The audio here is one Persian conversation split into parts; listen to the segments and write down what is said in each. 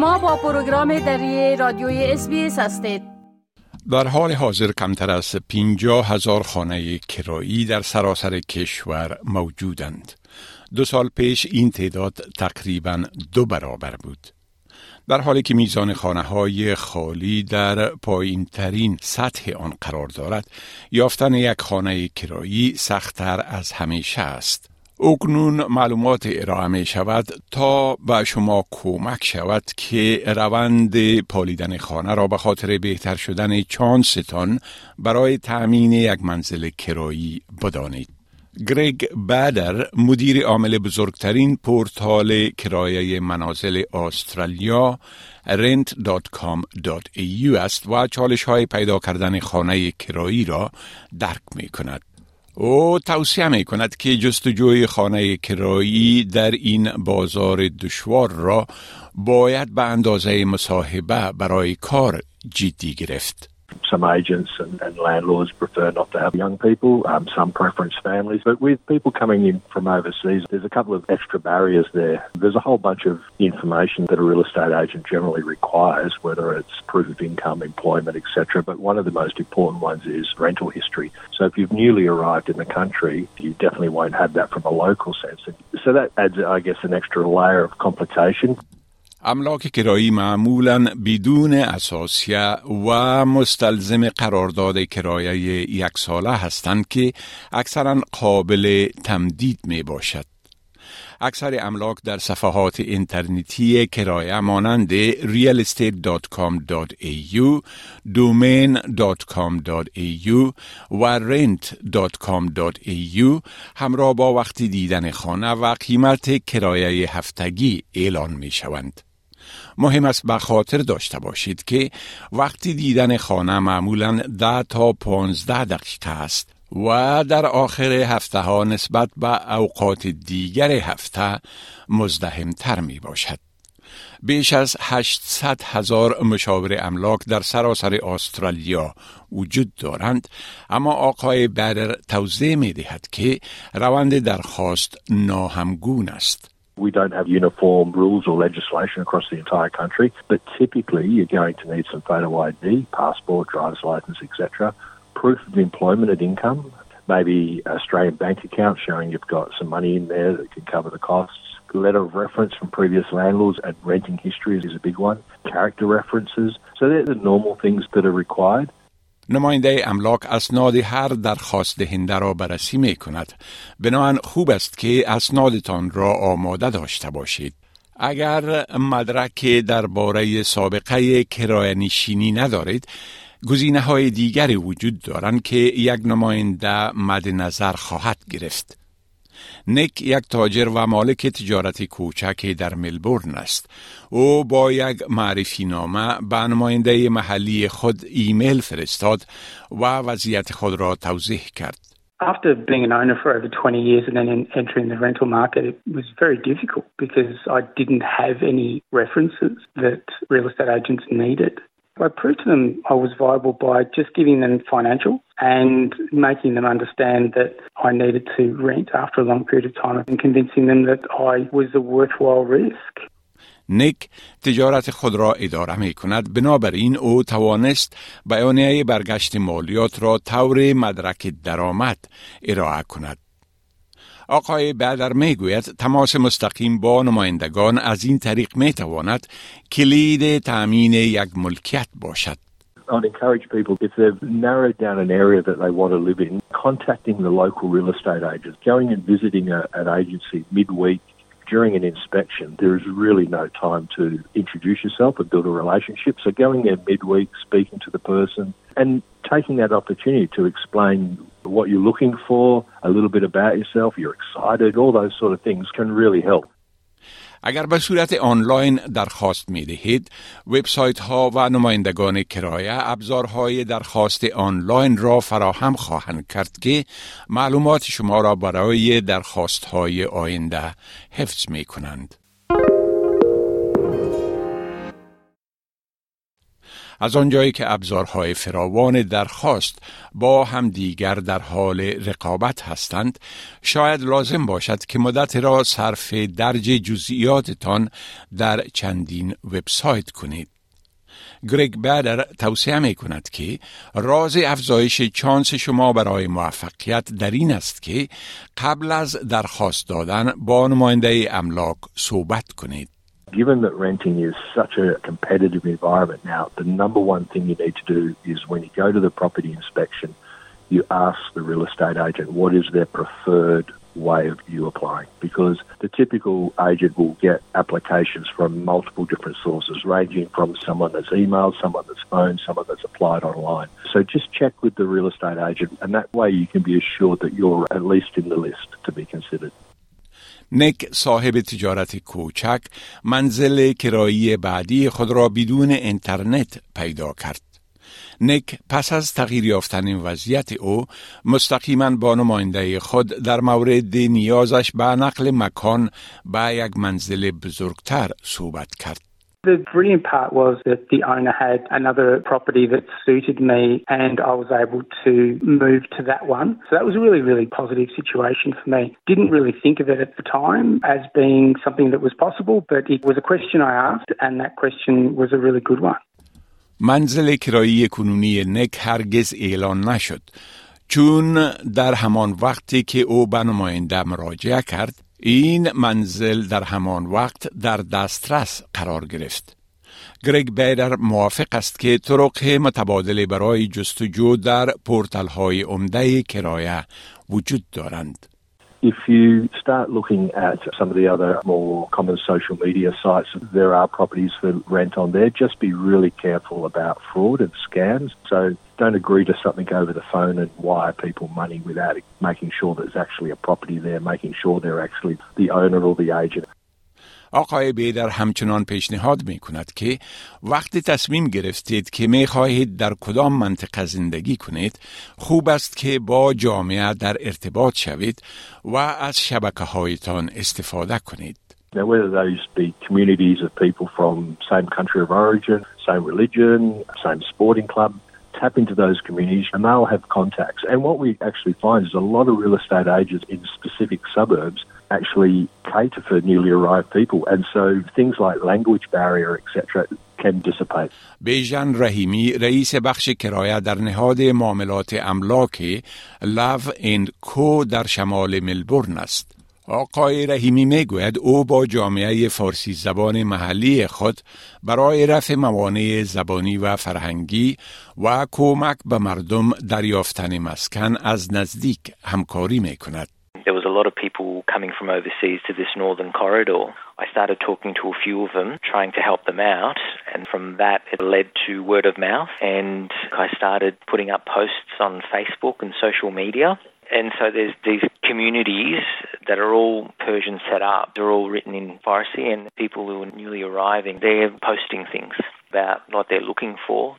شما با پروگرام دری رادیوی اس هستید در حال حاضر کمتر از 50 هزار خانه کرایی در سراسر کشور موجودند. دو سال پیش این تعداد تقریبا دو برابر بود. در حالی که میزان خانه های خالی در پایین ترین سطح آن قرار دارد، یافتن یک خانه کرایی سختتر از همیشه است. اکنون معلومات ارائه می شود تا به شما کمک شود که روند پالیدن خانه را به خاطر بهتر شدن چانستان برای تأمین یک منزل کرایی بدانید. گریگ بادر مدیر عامل بزرگترین پورتال کرایه منازل استرالیا rent.com.au است و چالش های پیدا کردن خانه کرایی را درک می کند. او توصیه می کند که جستجوی خانه کرایی در این بازار دشوار را باید به اندازه مصاحبه برای کار جدی گرفت. Some agents and, and, landlords prefer not to have young people, um, some preference families. But with people coming in from overseas, there's a couple of extra barriers there. There's a whole bunch of information that a real estate agent generally requires, whether it's proof of income, employment, etc. But one of the most important ones is rental history. So if you've newly arrived in the country, you definitely won't have that from a local sense. So that adds, I guess, an extra layer of complication. املاک کرایی معمولا بدون اساسیه و مستلزم قرارداد کرایه یک ساله هستند که اکثرا قابل تمدید می باشد. اکثر املاک در صفحات اینترنتی کرایه مانند realestate.com.au, domain.com.au و rent.com.au همراه با وقتی دیدن خانه و قیمت کرایه هفتگی اعلان می شوند. مهم است به خاطر داشته باشید که وقتی دیدن خانه معمولا ده تا 15 دقیقه است و در آخر هفته ها نسبت به اوقات دیگر هفته مزدهمتر می باشد. بیش از 800 هزار مشاور املاک در سراسر استرالیا وجود دارند اما آقای برر توضیح می دهد که روند درخواست ناهمگون است. We don't have uniform rules or legislation across the entire country, but typically you're going to need some photo ID, passport, driver's license, etc., proof of employment and income, maybe Australian bank account showing you've got some money in there that can cover the costs. Letter of reference from previous landlords and renting history is a big one. Character references. So they're the normal things that are required. نماینده املاک اسناد هر درخواست دهنده را بررسی می کند. بنابراین خوب است که اسنادتان را آماده داشته باشید. اگر مدرک درباره سابقه کرایه نشینی ندارید، گزینه های دیگری وجود دارند که یک نماینده مد نظر خواهد گرفت. نیک یک تاجر و مالک تجارت کوچک در ملبورن است. او با یک معرفی نامه به نماینده محلی خود ایمیل فرستاد و وضعیت خود را توضیح کرد. After being an owner for over 20 years and then entering the rental market, it was very difficult because I didn't have any references that real estate agents needed. I proved to them I was viable by just giving them financial and making them understand that I needed to rent after a long period of time and convincing them that I was a worthwhile risk. نیک تجارت خود را اداره می کند بنابراین او توانست بیانیه برگشت مالیات را طور مدرک درآمد ارائه کند آقای بعدر می گوید تماس مستقیم با نمایندگان از این طریق می تواند کلید تامین یک ملکیت باشد. I'd encourage people, if they've narrowed down an area that they want to live in, contacting the local real estate agents, going and visiting a, an agency midweek during an inspection, there is really no time to introduce yourself and build a relationship. So going there midweek, speaking to the person, and taking that opportunity to explain what you're looking for, a little bit about yourself, you're excited, all those sort of things can really help. اگر به صورت آنلاین درخواست می دهید، وبسایت ها و نمایندگان کرایه ابزارهای درخواست آنلاین را فراهم خواهند کرد که معلومات شما را برای درخواست های آینده حفظ می کنند. از آنجایی که ابزارهای فراوان درخواست با هم دیگر در حال رقابت هستند شاید لازم باشد که مدت را صرف درج جزئیاتتان در چندین وبسایت کنید گرگ بادر توصیه می کند که راز افزایش چانس شما برای موفقیت در این است که قبل از درخواست دادن با نماینده املاک صحبت کنید. Given that renting is such a competitive environment now, the number one thing you need to do is when you go to the property inspection, you ask the real estate agent what is their preferred way of you applying because the typical agent will get applications from multiple different sources, ranging from someone that's emailed, someone that's phoned, someone that's applied online. So just check with the real estate agent, and that way you can be assured that you're at least in the list to be considered. نک صاحب تجارت کوچک منزل کرایی بعدی خود را بدون اینترنت پیدا کرد. نک پس از تغییر یافتن وضعیت او مستقیما با نماینده خود در مورد نیازش به نقل مکان به یک منزل بزرگتر صحبت کرد. The brilliant part was that the owner had another property that suited me and I was able to move to that one. So that was a really, really positive situation for me. Didn't really think of it at the time as being something that was possible, but it was a question I asked and that question was a really good one. منزل کرایی کنونی نک هرگز اعلان نشد چون در همان وقتی که او به نماینده مراجعه کرد این منزل در همان وقت در دسترس قرار گرفت گرگ بیدر موافق است که طرق متبادل برای جستجو در پورتال های عمده کرایه وجود دارند. If you start looking at some of the other more common social media sites, there are properties for rent on there. Just be really careful about fraud and scams. So don't agree to something over the phone and wire people money without making sure there's actually a property there, making sure they're actually the owner or the agent. آقای بیدر همچنان پیشنهاد می کند که وقتی تصمیم گرفتید که می خواهید در کدام منطقه زندگی کنید خوب است که با جامعه در ارتباط شوید و از شبکه هایتان استفاده کنید. Now, whether those be communities of people from same country of origin, same religion, same sporting club, tap into those communities and they'll have contacts. And what we actually find is a lot of real estate agents in specific suburbs actually cater for newly arrived people. And so things like language barrier, etc., can dissipate. بیژن رحیمی رئیس بخش کرایه در نهاد معاملات املاک لو اند کو در شمال ملبورن است. آقای رحیمی می‌گوید او با جامعه فارسی زبان محلی خود برای رفع موانع زبانی و فرهنگی و کمک به مردم دریافتن مسکن از نزدیک همکاری می کند. Lot of people coming from overseas to this northern corridor. I started talking to a few of them, trying to help them out, and from that it led to word of mouth, and I started putting up posts on Facebook and social media. And so there's these communities that are all Persian set up. They're all written in Farsi, and people who are newly arriving, they're posting things about what they're looking for.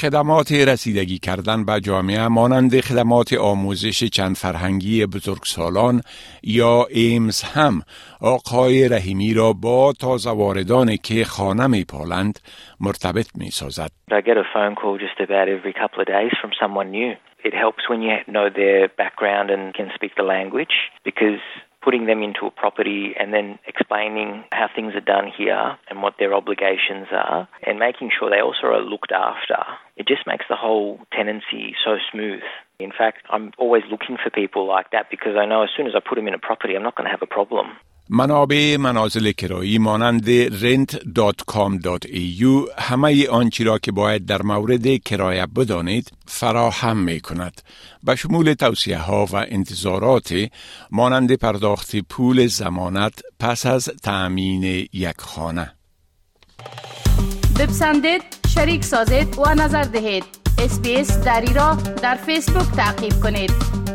خدمات رسیدگی کردن به جامعه مانند خدمات آموزش چند فرهنگی بزرگ سالان یا ایمز هم آقای رحیمی را با تازه واردان که خانه می پالند مرتبط می سازد. It helps when you know their background and can speak the language because putting them into a property and then explaining how things are done here and what their obligations are and making sure they also are looked after. It just makes the whole tenancy so smooth. In fact, I'm always looking for people like that because I know as soon as I put them in a property, I'm not going to have a problem. منابع منازل کرایی مانند rent.com.au همه آنچه را که باید در مورد کرایه بدانید فراهم می کند به شمول توصیه ها و انتظارات مانند پرداخت پول زمانت پس از تأمین یک خانه. بپسندید شریک سازید و نظر دهید. اسپیس دری را در فیسبوک تعقیب کنید.